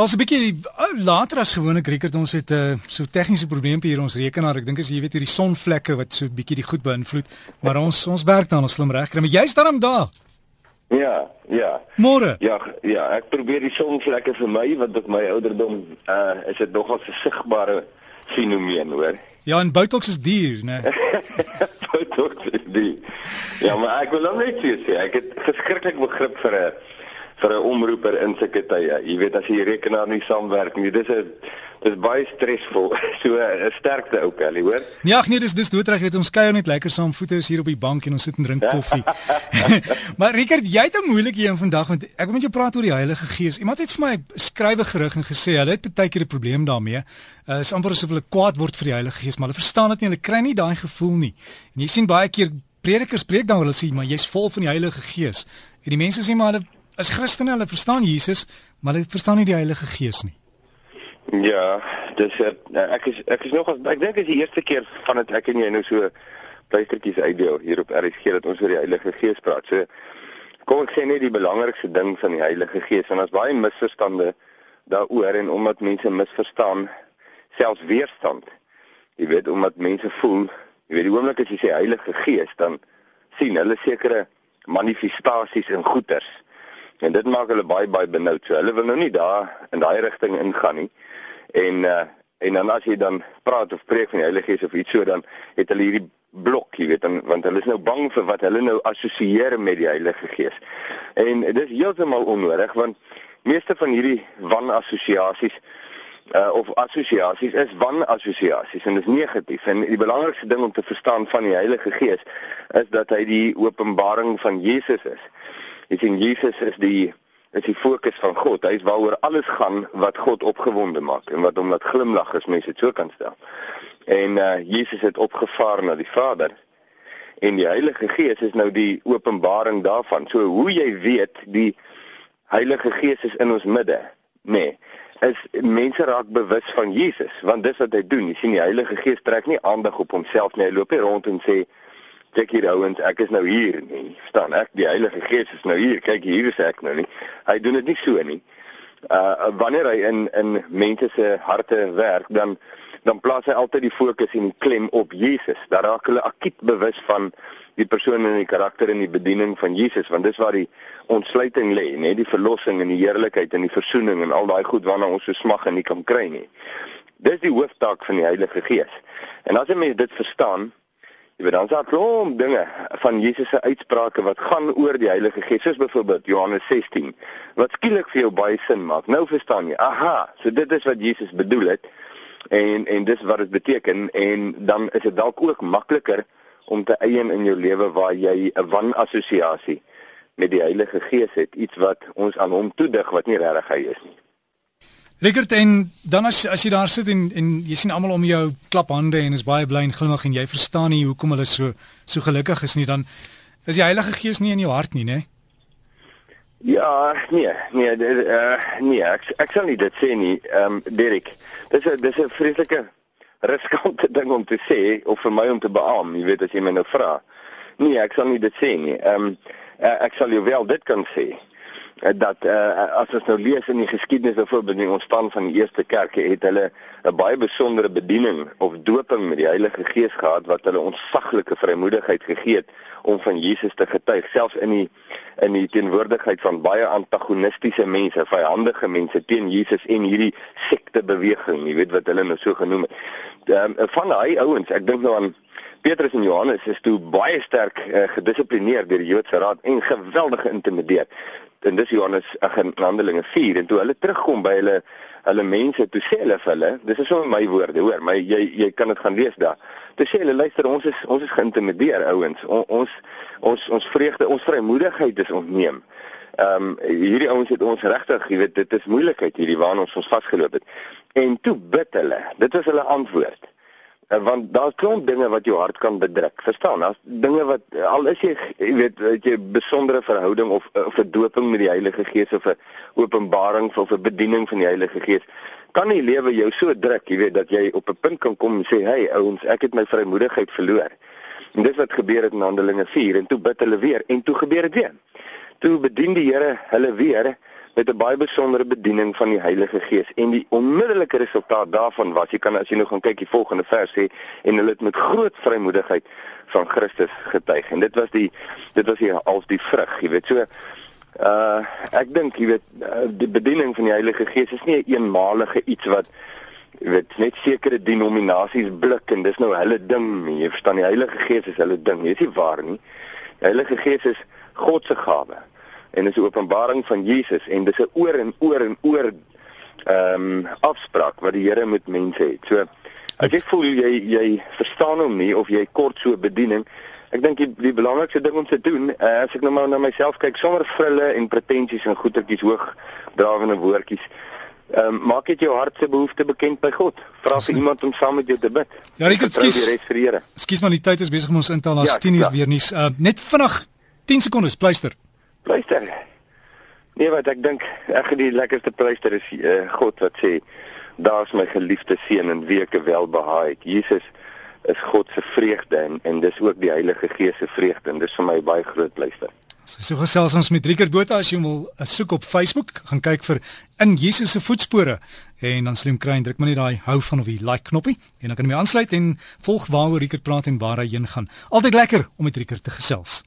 Ons 'n bietjie later as gewoonlik rekord ons het 'n uh, so tegniese probleempie hier ons rekenaar. Ek dink as jy weet hierdie sonvlekke wat so bietjie die goed beïnvloed, maar ons ons werk dan ons slim regkry. Maar jy's daarom daar. Ja, ja. Môre. Ja, ja, ek probeer die sonvlekke vir my wat op my ouderdom uh is dit nogal 'n sigbare fenomeen, hoor. Ja, en Botox is duur, né? Botox is duur. Ja, maar ek wil nou net sê, ek het geskriklik begrip vir 'n vir 'n omroeper in sulke tye. Jy weet as jy rekenaar nie saamwerk nie, dis 'n dis baie stresvol. So 'n sterkte ook, Ellie, hoor. Nee, ag nee, dis dis doodreg, weet ons kuier net lekker saam voete is hier op die bank en ons sit en drink koffie. maar Rickert, jy het 'n moeilike een vandag want ek wil met jou praat oor die Heilige Gees. Iemand het vir my skrywe gerig en gesê hulle het baie keer 'n probleem daarmee. Uh, is amper asof hulle kwaad word vir die Heilige Gees, maar hulle verstaan dit nie, hulle kry nie daai gevoel nie. En jy sien baie keer predikers preek dan hulle sê maar jy's vol van die Heilige Gees. En die mense sê maar hulle as Christene, hulle verstaan Jesus, maar hulle verstaan nie die Heilige Gees nie. Ja, dis uh, ek is ek is nog ek dink is die eerste keer van dit ek en jy nou so pleistertjies uitdeel hier op RSG dat ons oor die Heilige Gees praat. So kom ek sê net die belangrikste ding van die Heilige Gees en as baie misverstande daaroor en omdat mense misverstaan selfs weerstand. Jy weet omdat mense voel, jy weet die oomblik as jy sê Heilige Gees dan sien hulle sekere manifestasies in goeters. En dit maak hulle baie baie benoud. So hulle wil nou nie daar in daai rigting ingaan nie. En uh en dan as jy dan praat of preek van die Heilige Gees of iets so dan het hulle hierdie blok, jy weet, dan, want hulle is nou bang vir wat hulle nou assosieer met die Heilige Gees. En dit is heeltemal onnodig want meeste van hierdie wanassosiasies uh of assosiasies is wanassosiasies en dit is negatief en die belangrikste ding om te verstaan van die Heilige Gees is dat hy die openbaring van Jesus is. Jy sien Jesus is die is die fokus van God. Hy is waaroor alles gaan wat God opgewonde maak en wat hom laat glimlag as mense dit so kan stel. En uh Jesus het opgevaar na die Vader. En die Heilige Gees is nou die openbaring daarvan. So hoe jy weet die Heilige Gees is in ons midde, nê. Nee, is mense raak bewus van Jesus, want dis wat hy doen. Jy sien die Heilige Gees trek nie aandag op homself nie. Hy loop nie rond en sê kyk hier ouens, ek is nou hier nie. Verstaan ek? Die Heilige Gees is nou hier. Kyk hier is ek nou nie. Hy doen dit nie so nie. Uh wanneer hy in in mense se harte werk, dan dan plaas hy altyd die fokus en die klem op Jesus. Daar raak hulle akiet bewus van die persoon en die karakter en die bediening van Jesus, want dis waar die ontsluiting lê, nê, die verlossing en die heerlikheid en die verzoening en al daai goed waarna ons so smag en nie kan kry nie. Dis die hooftaak van die Heilige Gees. En as jy mens dit verstaan, Jy weet dan daar klomp dinge van Jesus se uitsprake wat gaan oor die Heilige Gees, soos byvoorbeeld Johannes 16, wat skielik vir jou baie sin maak. Nou verstaan jy. Aha, so dit is wat Jesus bedoel het en en dis wat dit beteken en dan is dit dalk ook makliker om te eien in jou lewe waar jy 'n wanassosiasie met die Heilige Gees het, iets wat ons aan hom toedig wat nie regtig hy is nie. Rickert en dan as as jy daar sit en en jy sien almal om jou klap hande en is baie bly en glimlag en jy verstaan nie hoekom hulle so so gelukkig is nie dan is die Heilige Gees nie in jou hart nie, né? Ja, nee, nee, dit uh nee, ek ek sal nie dit sê nie. Ehm um, Derek, dis 'n dis 'n vreeslike riskante ding om te sê of vir my om te beamoen, jy weet as jy my nou vra. Nee, ek sal nie dit sê nie. Ehm um, ek sal jou wel dit kan sê. Eh, dat uh, as ons nou lees in die geskiedenis byvoorbeeld die ontstaan van die eerste kerke het hulle 'n baie besondere bediening of doping met die Heilige Gees gehad wat hulle ontsaglike vrymoedigheid gegee het om van Jesus te getuig selfs in die in die teenwoordigheid van baie antagonistiese mense, vyhandige mense teen Jesus en hierdie sekte beweging, jy weet wat hulle nou so genoem het. Um, van daai ouens, ek dink nou aan Petrus en Johannes is toe baie sterk uh, gedissiplineer deur die Joodse raad en geweldig geïntimideer en dis Johannes ag in Handelinge 4 en toe hulle terugkom by hulle hulle mense toe sê hulle vir hulle dis is so my woorde hoor my jy jy kan dit gaan lees daar. Toe sê hulle luister ons is ons is geïntimideer ouens on, ons ons ons vreugde ons vrymoedigheid is ontneem. Ehm um, hierdie ouens het ons regtig jy weet dit is moeilikheid hierdie waarna ons ons vasgeloop het. En toe bid hulle dit was hulle antwoord want daar's klomp dinge wat jou hart kan bedruk. Verstaan? Daar's dinge wat al is jy jy weet dat jy besondere verhouding of 'n doping met die Heilige Gees of 'n openbaring of 'n bediening van die Heilige Gees kan nie lewe jou so druk, jy weet dat jy op 'n punt kan kom en sê, "Hey ouens, ek het my vrymoedigheid verloor." En dis wat gebeur het in Handelinge 4 en toe bid hulle weer en toe gebeur dit weer. Toe bedien die Here hulle weer met 'n baie besondere bediening van die Heilige Gees en die onmiddellike resultaat daarvan was jy kan as jy nou gaan kyk die volgende vers sê en hulle het met groot vrymoedigheid van Christus getuig. En dit was die dit was die als die vrug jy weet. So uh ek dink jy weet uh, die bediening van die Heilige Gees is nie 'n een eenmalige iets wat jy weet net sekere denominasies blik en dis nou hulle ding jy verstaan die Heilige Gees is hulle ding. Dis nie waar nie. Die Heilige Gees is God se gawe en dis 'n openbaring van Jesus en dis 'n oor en oor en oor ehm um, afspraak wat die Here met mense het so as jy voel jy jy verstaan hom nie of jy kort so bediening Ek dink die, die belangrikste ding om te doen, uh, as ek nou maar na myself kyk, sonder frille en pretensies en goetertjies hoog drawende woordjies, ehm um, maak dit jou hart se behoefte bekend by God. Vra vir iemand om saam met jou te bid. Ja, ek ekskuus. Ekskuus maar die tyd is besig om ons in te haal as 10 uur weer nie. Uh, net vinnig 10 sekondes, pleister. Pleister. Nee, wat ek dink, ek die lekkerste pleister is uh, God wat sê, daar's my geliefde seun en wie ek welbehaag het. Jesus is God se vreugde en en dis ook die Heilige Gees se vreugde en dis vir my baie groot pleister. So gesels ons met Rickert Botha as jy wil uh, soek op Facebook, gaan kyk vir in Jesus se voetspore en dan slim kry en druk maar net daai hou van of die like knoppie en dan kan jy my aansluit en volg waaroor Rickert praat en waar hy heen gaan. Altyd lekker om met Rickert te gesels.